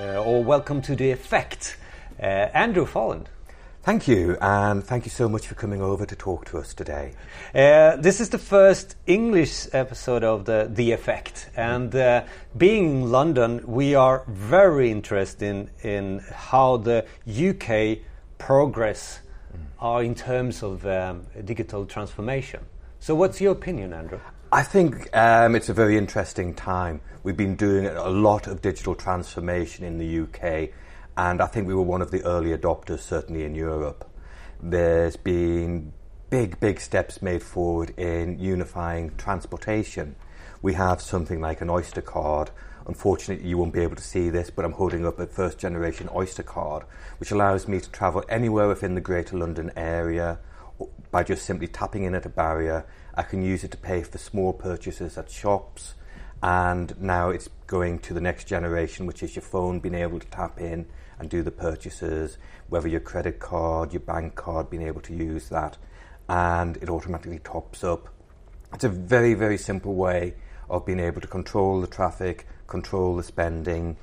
uh, or welcome to The Effect. Uh, Andrew Folland. Thank you, and thank you so much for coming over to talk to us today. Uh, this is the first English episode of the The Effect, and uh, being in London, we are very interested in, in how the UK progress mm. are in terms of um, digital transformation. So, what's your opinion, Andrew? I think um, it's a very interesting time. We've been doing a lot of digital transformation in the UK and I think we were one of the early adopters, certainly in Europe. There's been big, big steps made forward in unifying transportation. We have something like an Oyster card. Unfortunately, you won't be able to see this, but I'm holding up a first generation Oyster card, which allows me to travel anywhere within the Greater London area by just simply tapping in at a barrier. I can use it to pay for small purchases at shops, and now it's going to the next generation, which is your phone being able to tap in and do the purchases, whether your credit card, your bank card, being able to use that, and it automatically tops up. It's a very, very simple way of being able to control the traffic, control the spending.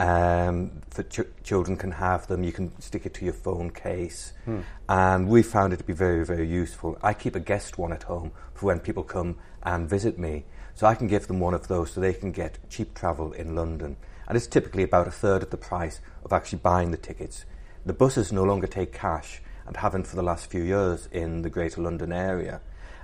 Um, for ch- children can have them. You can stick it to your phone case, hmm. and we found it to be very, very useful. I keep a guest one at home for when people come and visit me, so I can give them one of those so they can get cheap travel in London and it's typically about a third of the price of actually buying the tickets. The buses no longer take cash and haven't for the last few years in the Greater London area.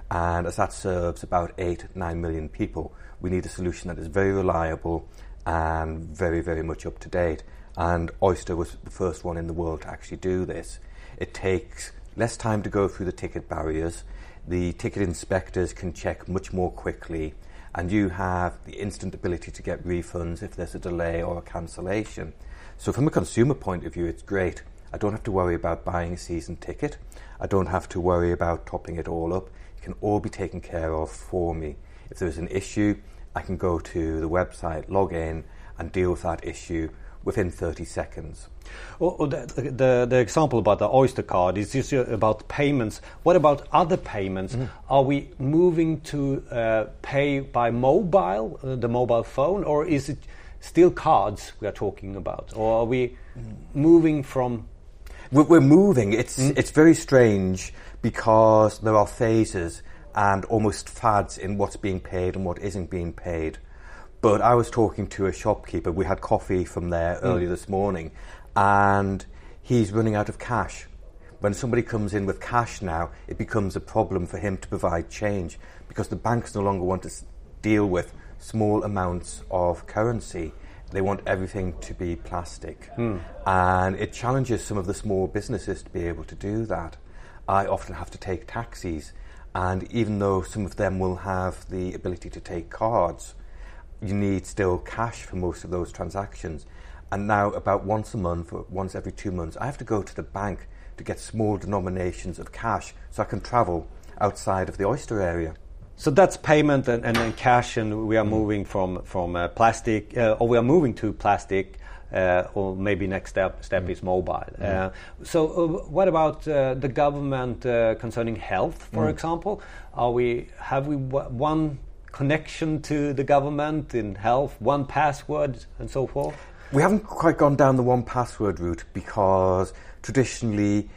And as that serves about 8, 9 million people, we need a solution that is very reliable and very, very much up to date. And Oyster was the first one in the world to actually do this. It takes less time to go through the ticket barriers. The ticket inspectors can check much more quickly and you have the instant ability to get refunds if there's a delay or a cancellation. So, from a consumer point of view, it's great. I don't have to worry about buying a season ticket. I don't have to worry about topping it all up. It can all be taken care of for me. If there's an issue, I can go to the website, log in, and deal with that issue within 30 seconds. Well, the, the, the, example about the Oyster card is just about payments. What about other payments? Mm. Are we moving to uh, pay by mobile, uh, the mobile phone, or is it still cards we are talking about? Or are we moving from. We're, we're moving. It's, mm. it's very strange because there are phases and almost fads in what's being paid and what isn't being paid. But I was talking to a shopkeeper. We had coffee from there mm. earlier this morning, and he's running out of cash. When somebody comes in with cash now, it becomes a problem for him to provide change because the banks no longer want to deal with small amounts of currency. They want everything to be plastic. Mm. And it challenges some of the small businesses to be able to do that. I often have to take taxis, and even though some of them will have the ability to take cards, you need still cash for most of those transactions. And now, about once a month or once every two months, I have to go to the bank to get small denominations of cash so I can travel outside of the oyster area. So that's payment and, and, and cash, and we are moving from from uh, plastic, uh, or we are moving to plastic, or maybe next step step mm. is mobile. Mm. so, uh, what about uh, the government concerning health, for mm. example? Are we have we one connection to the government in health, one password, and so forth? We haven't quite gone down the one password route because traditionally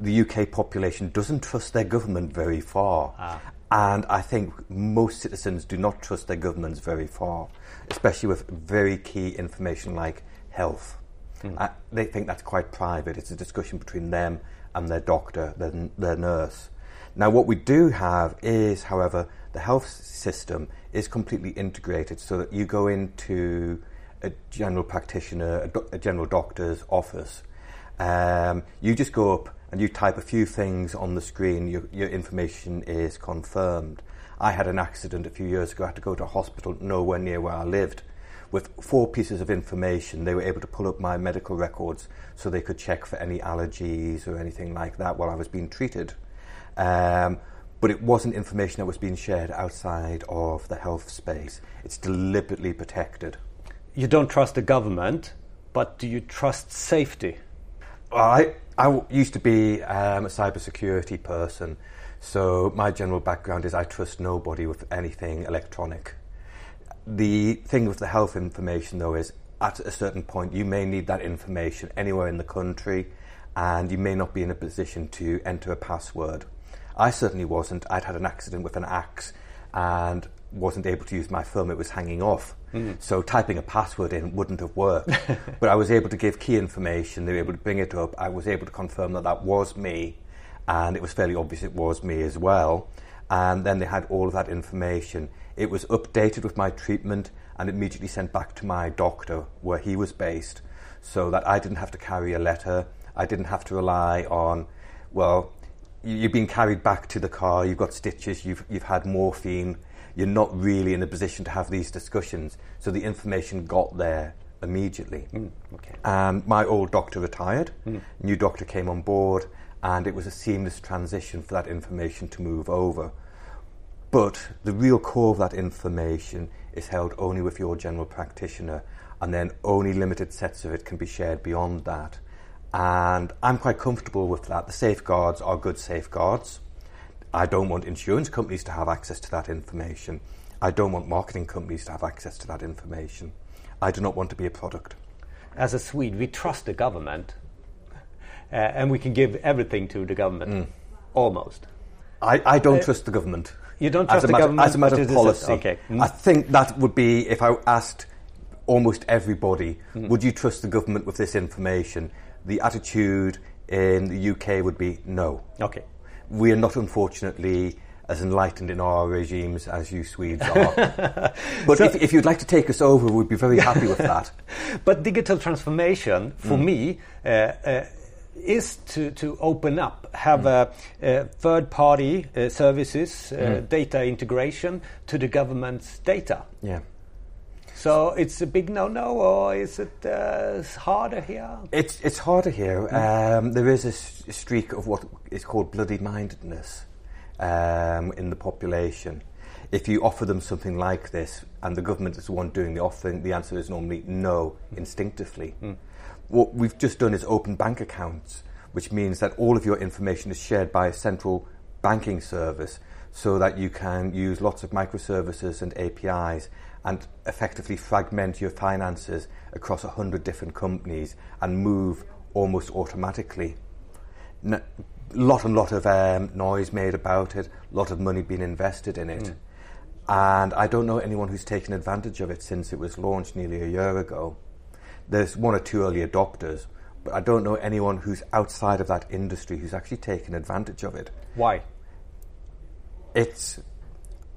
the UK population doesn't trust their government very far. Ah. And I think most citizens do not trust their governments very far, especially with very key information like health. Hmm. Uh, they think that's quite private. It's a discussion between them and their doctor, their, their nurse. Now, what we do have is, however, the health system is completely integrated so that you go into a general practitioner, a, do- a general doctor's office. Um, you just go up and you type a few things on the screen, your, your information is confirmed. I had an accident a few years ago. I had to go to a hospital nowhere near where I lived. With four pieces of information, they were able to pull up my medical records so they could check for any allergies or anything like that while I was being treated. Um, but it wasn't information that was being shared outside of the health space. It's deliberately protected. You don't trust the government, but do you trust safety? Well, I, I used to be um, a cybersecurity person, so my general background is I trust nobody with anything electronic. The thing with the health information, though, is at a certain point, you may need that information anywhere in the country, and you may not be in a position to enter a password. I certainly wasn't. I'd had an accident with an axe and wasn't able to use my thumb, it was hanging off. Mm. So typing a password in wouldn't have worked. but I was able to give key information, they were able to bring it up. I was able to confirm that that was me, and it was fairly obvious it was me as well. And then they had all of that information. It was updated with my treatment and immediately sent back to my doctor where he was based so that I didn't have to carry a letter. I didn't have to rely on, well, you've been carried back to the car, you've got stitches, you've, you've had morphine, you're not really in a position to have these discussions. So the information got there immediately. Mm, okay. And my old doctor retired, mm. new doctor came on board, and it was a seamless transition for that information to move over. But the real core of that information is held only with your general practitioner, and then only limited sets of it can be shared beyond that. And I'm quite comfortable with that. The safeguards are good safeguards. I don't want insurance companies to have access to that information. I don't want marketing companies to have access to that information. I do not want to be a product. As a Swede, we trust the government uh, and we can give everything to the government, mm. almost. I, I don't uh, trust the government. You don't trust the matter, government? As a matter of policy. Okay. Mm. I think that would be, if I asked almost everybody, mm. would you trust the government with this information? The attitude in the UK would be no. Okay we are not, unfortunately, as enlightened in our regimes as you Swedes are. but so, if, if, you'd like to take us over, we'd be very happy with that. But digital transformation, for mm. me, uh, uh, is to, to open up, have mm. a, third party uh, services, uh, mm. data integration to the government's data. Yeah. So it's a big no-no, or is it uh, harder here? It's it's harder here. Mm. Um, there is a, s- a streak of what is called bloody-mindedness um, in the population. If you offer them something like this, and the government is the one doing the offering, the answer is normally no, mm. instinctively. What we've just done is open bank accounts, which means that all of your information is shared by a central banking service, so that you can use lots of microservices and APIs and effectively fragment your finances across a hundred different companies and move almost automatically. A lot and lot of um, noise made about it, a lot of money being invested in it. Mm. And I don't know anyone who's taken advantage of it since it was launched nearly a year ago. There's one or two early adopters, but I don't know anyone who's outside of that industry who's actually taken advantage of it. Why? It's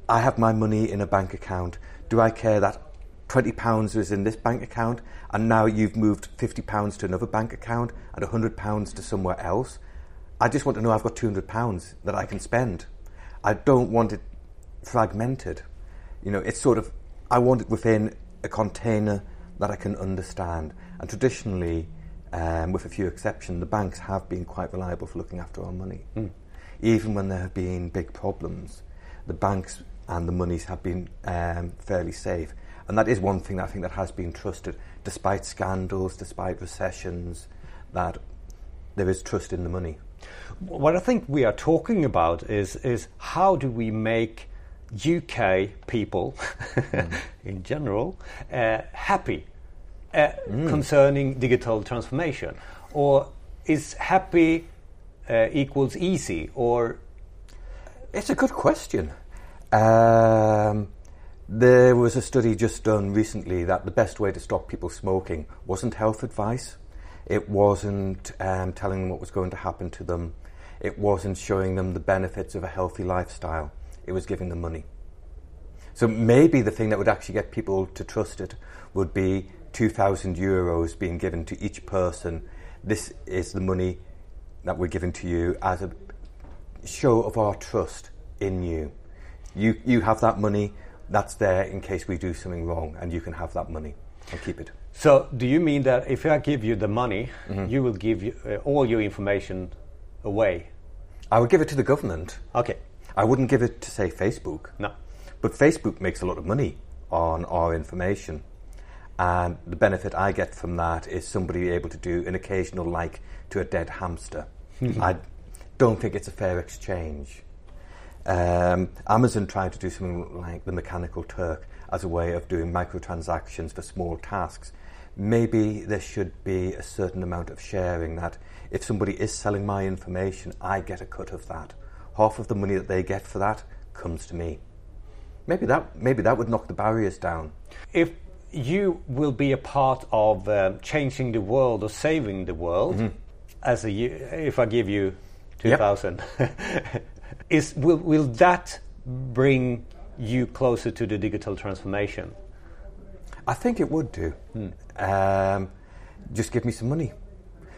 I have my money in a bank account do I care that £20 is in this bank account and now you've moved £50 to another bank account and £100 to somewhere else? I just want to know I've got £200 that I can spend. I don't want it fragmented. You know, it's sort of, I want it within a container that I can understand. And traditionally, um, with a few exceptions, the banks have been quite reliable for looking after our money. Mm. Even when there have been big problems, the banks and the monies have been um, fairly safe. And that is one thing that I think that has been trusted, despite scandals, despite recessions, that there is trust in the money. What I think we are talking about is is how do we make UK people, mm. in general, uh, happy mm. concerning digital transformation, or is happy uh, equals easy, or it's a good question. Um, there was a study just done recently that the best way to stop people smoking wasn't health advice. It wasn't um, telling them what was going to happen to them. It wasn't showing them the benefits of a healthy lifestyle. It was giving them money. So maybe the thing that would actually get people to trust it would be 2,000 euros being given to each person. This is the money that we're giving to you as a show of our trust in you you, you have that money that's there in case we do something wrong, and you can have that money and keep it. So, do you mean that if I give you the money, mm-hmm. you will give you, uh, all your information away? I would give it to the government. Okay. I wouldn't give it to, say, Facebook. No. But Facebook makes a lot of money on our information. And the benefit I get from that is somebody able to do an occasional like to a dead hamster. I don't think it's a fair exchange. Um, Amazon tried to do something like the Mechanical Turk as a way of doing microtransactions for small tasks. maybe there should be a certain amount of sharing that if somebody is selling my information, I get a cut of that. Half of the money that they get for that comes to me. Maybe that, maybe that would knock the barriers down. If you will be a part of uh, changing the world or saving the world, mm-hmm. as a if I give you two thousand, yep. is will will that bring you closer to the digital transformation? I think it would do. Hmm. Um, just give me some money.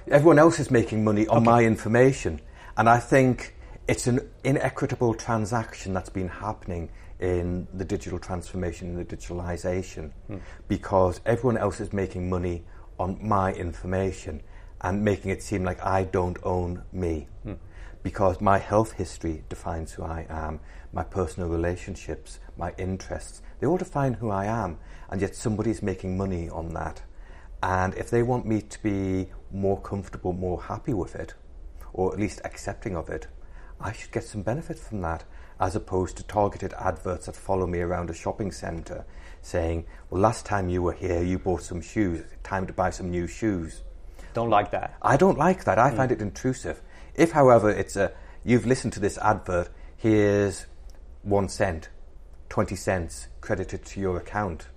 Everyone else is making money on okay. my information, and I think it's an inequitable transaction that's been happening in the digital transformation and the digitalization because everyone else is making money on my information and making it seem like I don't own me. Because my health history defines who I am, my personal relationships, my interests, they all define who I am, and yet somebody's making money on that. And if they want me to be more comfortable, more happy with it, or at least accepting of it, I should get some benefit from that as opposed to targeted adverts that follow me around a shopping centre saying, Well, last time you were here, you bought some shoes. Time to buy some new shoes. Don't like that. I don't like that. I mm. find it intrusive. If, however, it's a you've listened to this advert, here's one cent, 20 cents credited to your account,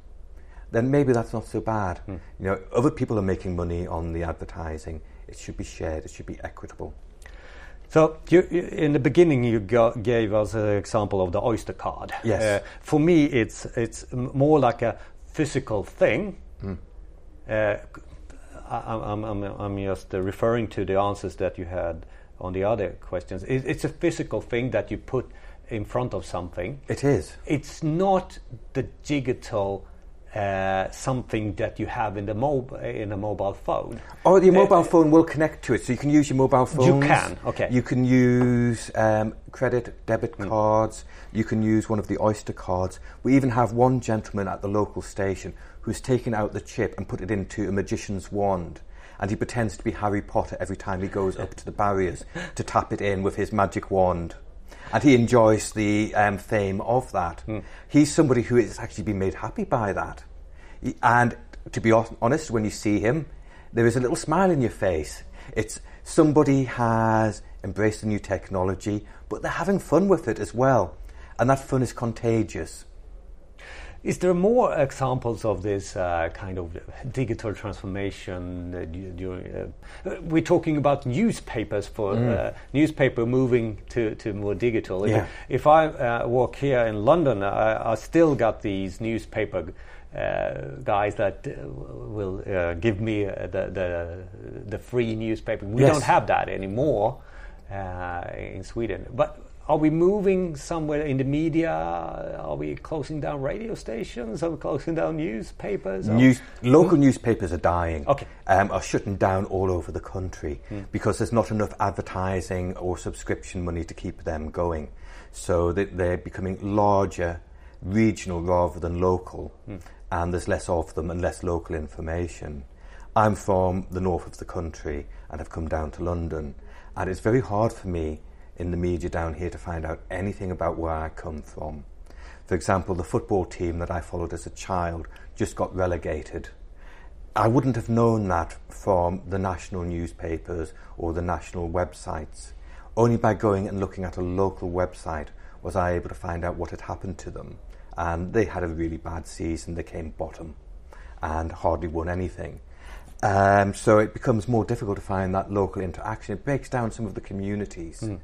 then maybe that's not so bad. Mm. You know, other people are making money on the advertising. It should be shared. It should be equitable. So you, in the beginning, you gave us an example of the Oyster card. Yes. Uh, for me, it's it's more like a physical thing. Mm. Uh, I, am I'm, I'm just referring to the answers that you had on the other questions. It, it's a physical thing that you put in front of something. It is. It's not the digital uh, something that you have in the mob in a mobile phone. Oh, your mobile uh, phone will connect to it, so you can use your mobile phone. You can, okay. You can use um, credit, debit mm. cards. You can use one of the Oyster cards. We even have one gentleman at the local station who's taken out the chip and put it into a magician's wand. And he pretends to be Harry Potter every time he goes up to the barriers to tap it in with his magic wand and he enjoys the um, fame of that. Mm. He's somebody who has actually been made happy by that. And to be honest, when you see him, there is a little smile in your face. It's somebody has embraced the new technology, but they're having fun with it as well. And that fun is contagious. Is there more examples of this uh, kind of digital transformation? Uh, uh, we're talking about newspapers for mm. Uh, newspaper moving to, to more digital. Yeah. If, if I uh, walk here in London, I, I still got these newspaper uh, guys that will give me the, the, the free newspaper. We yes. don't have that anymore in Sweden, but are we moving somewhere in the media? Are we closing down radio stations? Are we closing down newspapers? News, local mm. newspapers are dying. Okay. Um, are shutting down all over the country mm. because there's not enough advertising or subscription money to keep them going. So they're becoming larger, regional rather than local, mm. and there's less of them and less local information. I'm from the north of the country and have come down to London, and it's very hard for me in the media down here to find out anything about where I come from. For example, the football team that I followed as a child just got relegated. I wouldn't have known that from the national newspapers or the national websites. Only by going and looking at a local website was I able to find out what had happened to them. And they had a really bad season, they came bottom and hardly won anything. Um, so it becomes more difficult to find that local interaction. It breaks down some of the communities. Mm.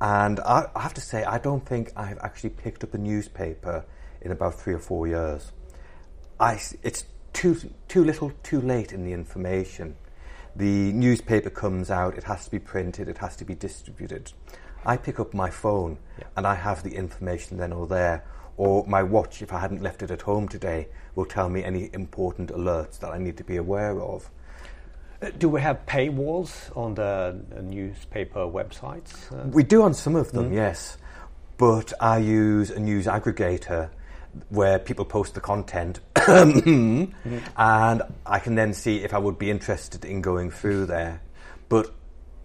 And I, I have to say, I don't think I've actually picked up a newspaper in about three or four years. I, it's too, too little, too late in the information. The newspaper comes out, it has to be printed, it has to be distributed. I pick up my phone yeah. and I have the information then or there. Or my watch, if I hadn't left it at home today, will tell me any important alerts that I need to be aware of. Do we have paywalls on the newspaper websites? Uh, we do on some of them, mm. yes. But I use a news aggregator where people post the content mm. and I can then see if I would be interested in going through there. But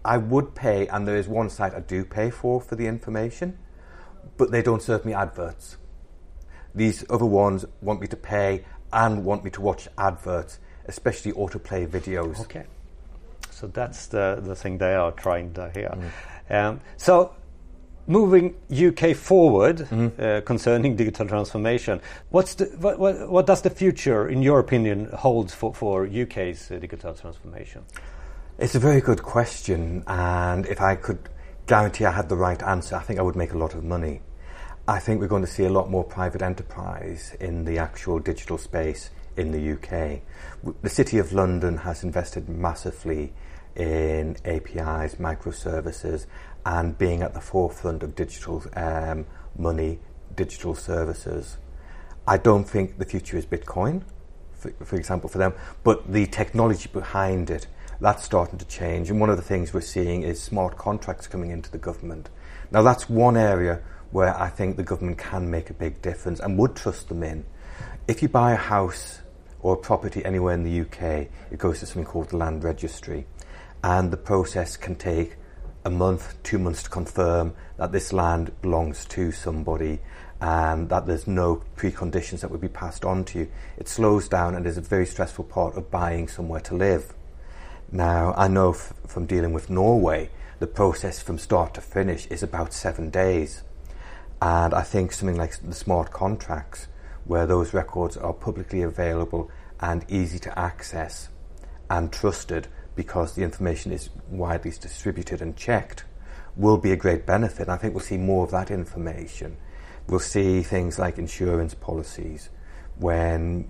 I would pay, and there is one site I do pay for for the information, but they don't serve me adverts. These other ones want me to pay and want me to watch adverts especially autoplay videos. Okay. So that's the, the thing they are trying to hear. Um, so moving UK forward Mm-hmm. uh, concerning digital transformation, what's the, what, what, what does the future, in your opinion, hold for, for UK's uh, digital transformation? It's a very good question, and if I could guarantee I had the right answer, I think I would make a lot of money. I think we're going to see a lot more private enterprise in the actual digital space in the UK. The City of London has invested massively in APIs, microservices, and being at the forefront of digital um, money, digital services. I don't think the future is Bitcoin, for, for example, for them, but the technology behind it, that's starting to change. And one of the things we're seeing is smart contracts coming into the government. Now, that's one area where I think the government can make a big difference and would trust them in. If you buy a house or a property anywhere in the UK, it goes to something called the land registry. And the process can take a month, two months to confirm that this land belongs to somebody and that there's no preconditions that would be passed on to you. It slows down and is a very stressful part of buying somewhere to live. Now, I know f- from dealing with Norway, the process from start to finish is about seven days. And I think something like the smart contracts, where those records are publicly available and easy to access and trusted because the information is widely distributed and checked, will be a great benefit. I think we'll see more of that information. We'll see things like insurance policies. When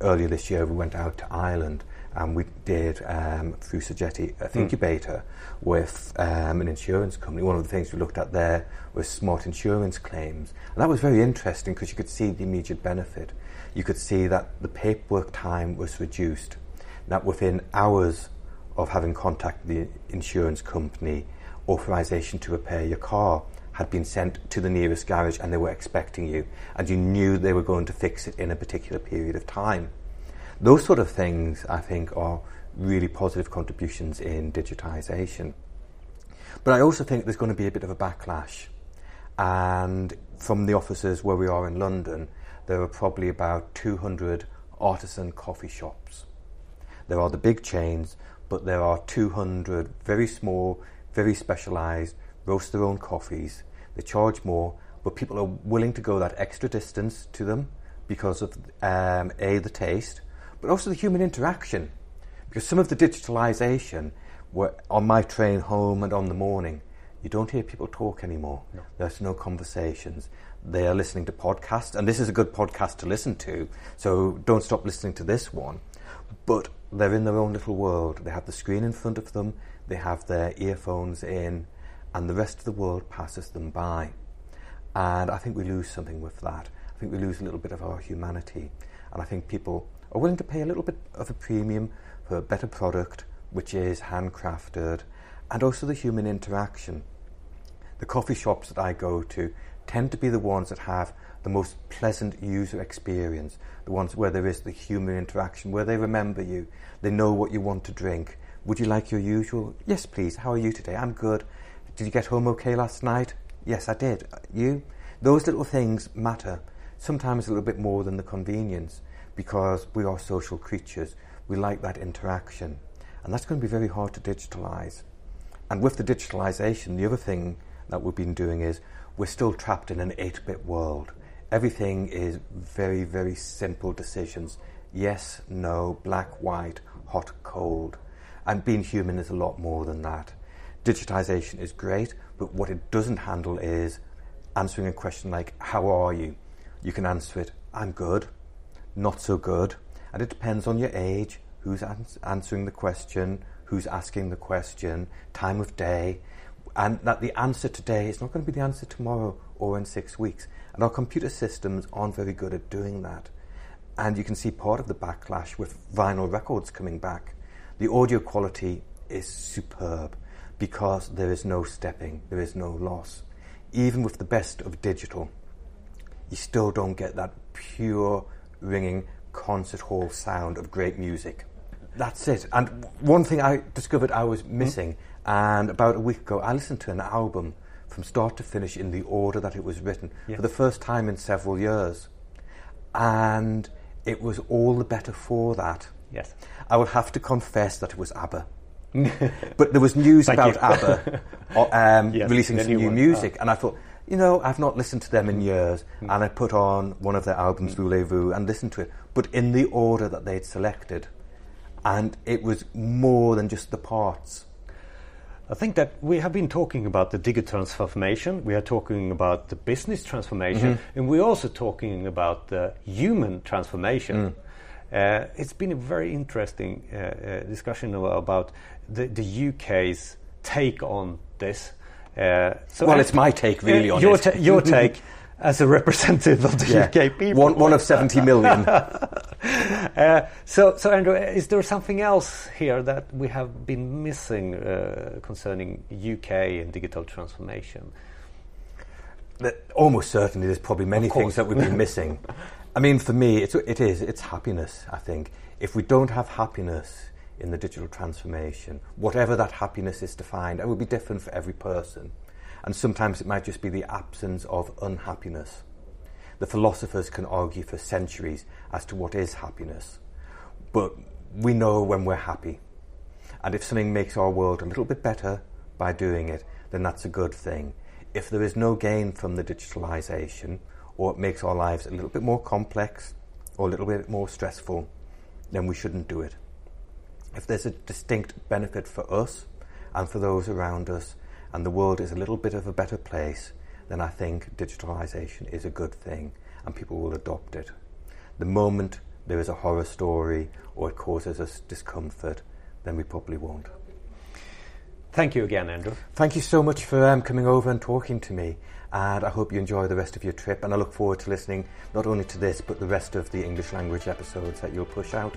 earlier this year we went out to Ireland and we did um, through Sogeti a Hmm. incubator with um, an insurance company. One of the things we looked at there was smart insurance claims, and that was very interesting because you could see the immediate benefit. You could see that the paperwork time was reduced. That within hours of having contacted the insurance company, authorization to repair your car had been sent to the nearest garage and they were expecting you, and you knew they were going to fix it in a particular period of time. Those sort of things, I think, are really positive contributions in digitisation. But I also think there's going to be a bit of a backlash. And from the offices where we are in London, there are probably about 200 artisan coffee shops. There are the big chains, but there are 200 very small, very specialised, roast their own coffees. They charge more, but people are willing to go that extra distance to them because of um, A, the taste, but also the human interaction. Because some of the digitalisation, were on my train home and on the morning, you don't hear people talk anymore. There's no conversations. They are listening to podcasts, and this is a good podcast to listen to, so don't stop listening to this one. But they're in their own little world. They have the screen in front of them, they have their earphones in, and the rest of the world passes them by. And I think we lose something with that. I think we lose a little bit of our humanity. And I think people are willing to pay a little bit of a premium for a better product, which is handcrafted, and also the human interaction. The coffee shops that I go to tend to be the ones that have the most pleasant user experience, the ones where there is the human interaction, where they remember you, they know what you want to drink. Would you like your usual? Yes, please. How are you today? I'm good. Did you get home okay last night? Yes, I did. You? Those little things matter, sometimes a little bit more than the convenience, because we are social creatures. We like that interaction. And that's going to be very hard to digitalise. And with the digitalisation, the other thing that we've been doing is we're still trapped in an 8 bit world. Everything is very, very simple decisions yes, no, black, white, hot, cold. And being human is a lot more than that. Digitization is great, but what it doesn't handle is answering a question like, How are you? You can answer it, I'm good, not so good. And it depends on your age, who's ans- answering the question, who's asking the question, time of day, and that the answer today is not going to be the answer tomorrow or in six weeks. And our computer systems aren't very good at doing that. And you can see part of the backlash with vinyl records coming back. The audio quality is superb because there is no stepping, there is no loss. Even with the best of digital, you still don't get that pure, ringing concert hall sound of great music. That's it. And one thing I discovered I was missing, and about a week ago, I listened to an album from start to finish in the order that it was written Yeah. for the first time in several years. And it was all the better for that Yes. I will have to confess that it was ABBA. but there was news about. ABBA um, Yes, releasing some new one. music, and I thought, you know, I've not listened to them in years, and I put on one of their albums, Voulez-Vous, and listened to it, but in the order that they'd selected, and it was more than just the parts. I think that we have been talking about the digital transformation, we are talking about the business transformation, and we're also talking about the human transformation. Uh, it's been a very interesting uh, uh, discussion about the, the UK's take on this. Uh, so Well, it's my take, really, on your, it. ta- your take as a representative of the UK people. One, one of 70 million. Uh, so, so Andrew, is there something else here that we have been missing uh, concerning UK and digital transformation? that almost certainly there's probably many things that we've been missing. I mean, for me, it's, it is, it's happiness, I think. If we don't have happiness in the digital transformation, whatever that happiness is defined, it will be different for every person. And sometimes it might just be the absence of unhappiness. The philosophers can argue for centuries as to what is happiness. But we know when we're happy. And if something makes our world a little bit better by doing it, then that's a good thing. If there is no gain from the digitalization, or it makes our lives a little bit more complex or a little bit more stressful, then we shouldn't do it. If there's a distinct benefit for us and for those around us, and the world is a little bit of a better place, then I think digitalization is a good thing and people will adopt it. The moment there is a horror story or it causes us discomfort, then we probably won't. Thank you again, Andrew. Thank you so much for um, coming over and talking to me. And I hope you enjoy the rest of your trip. And I look forward to listening not only to this, but the rest of the English language episodes that you'll push out.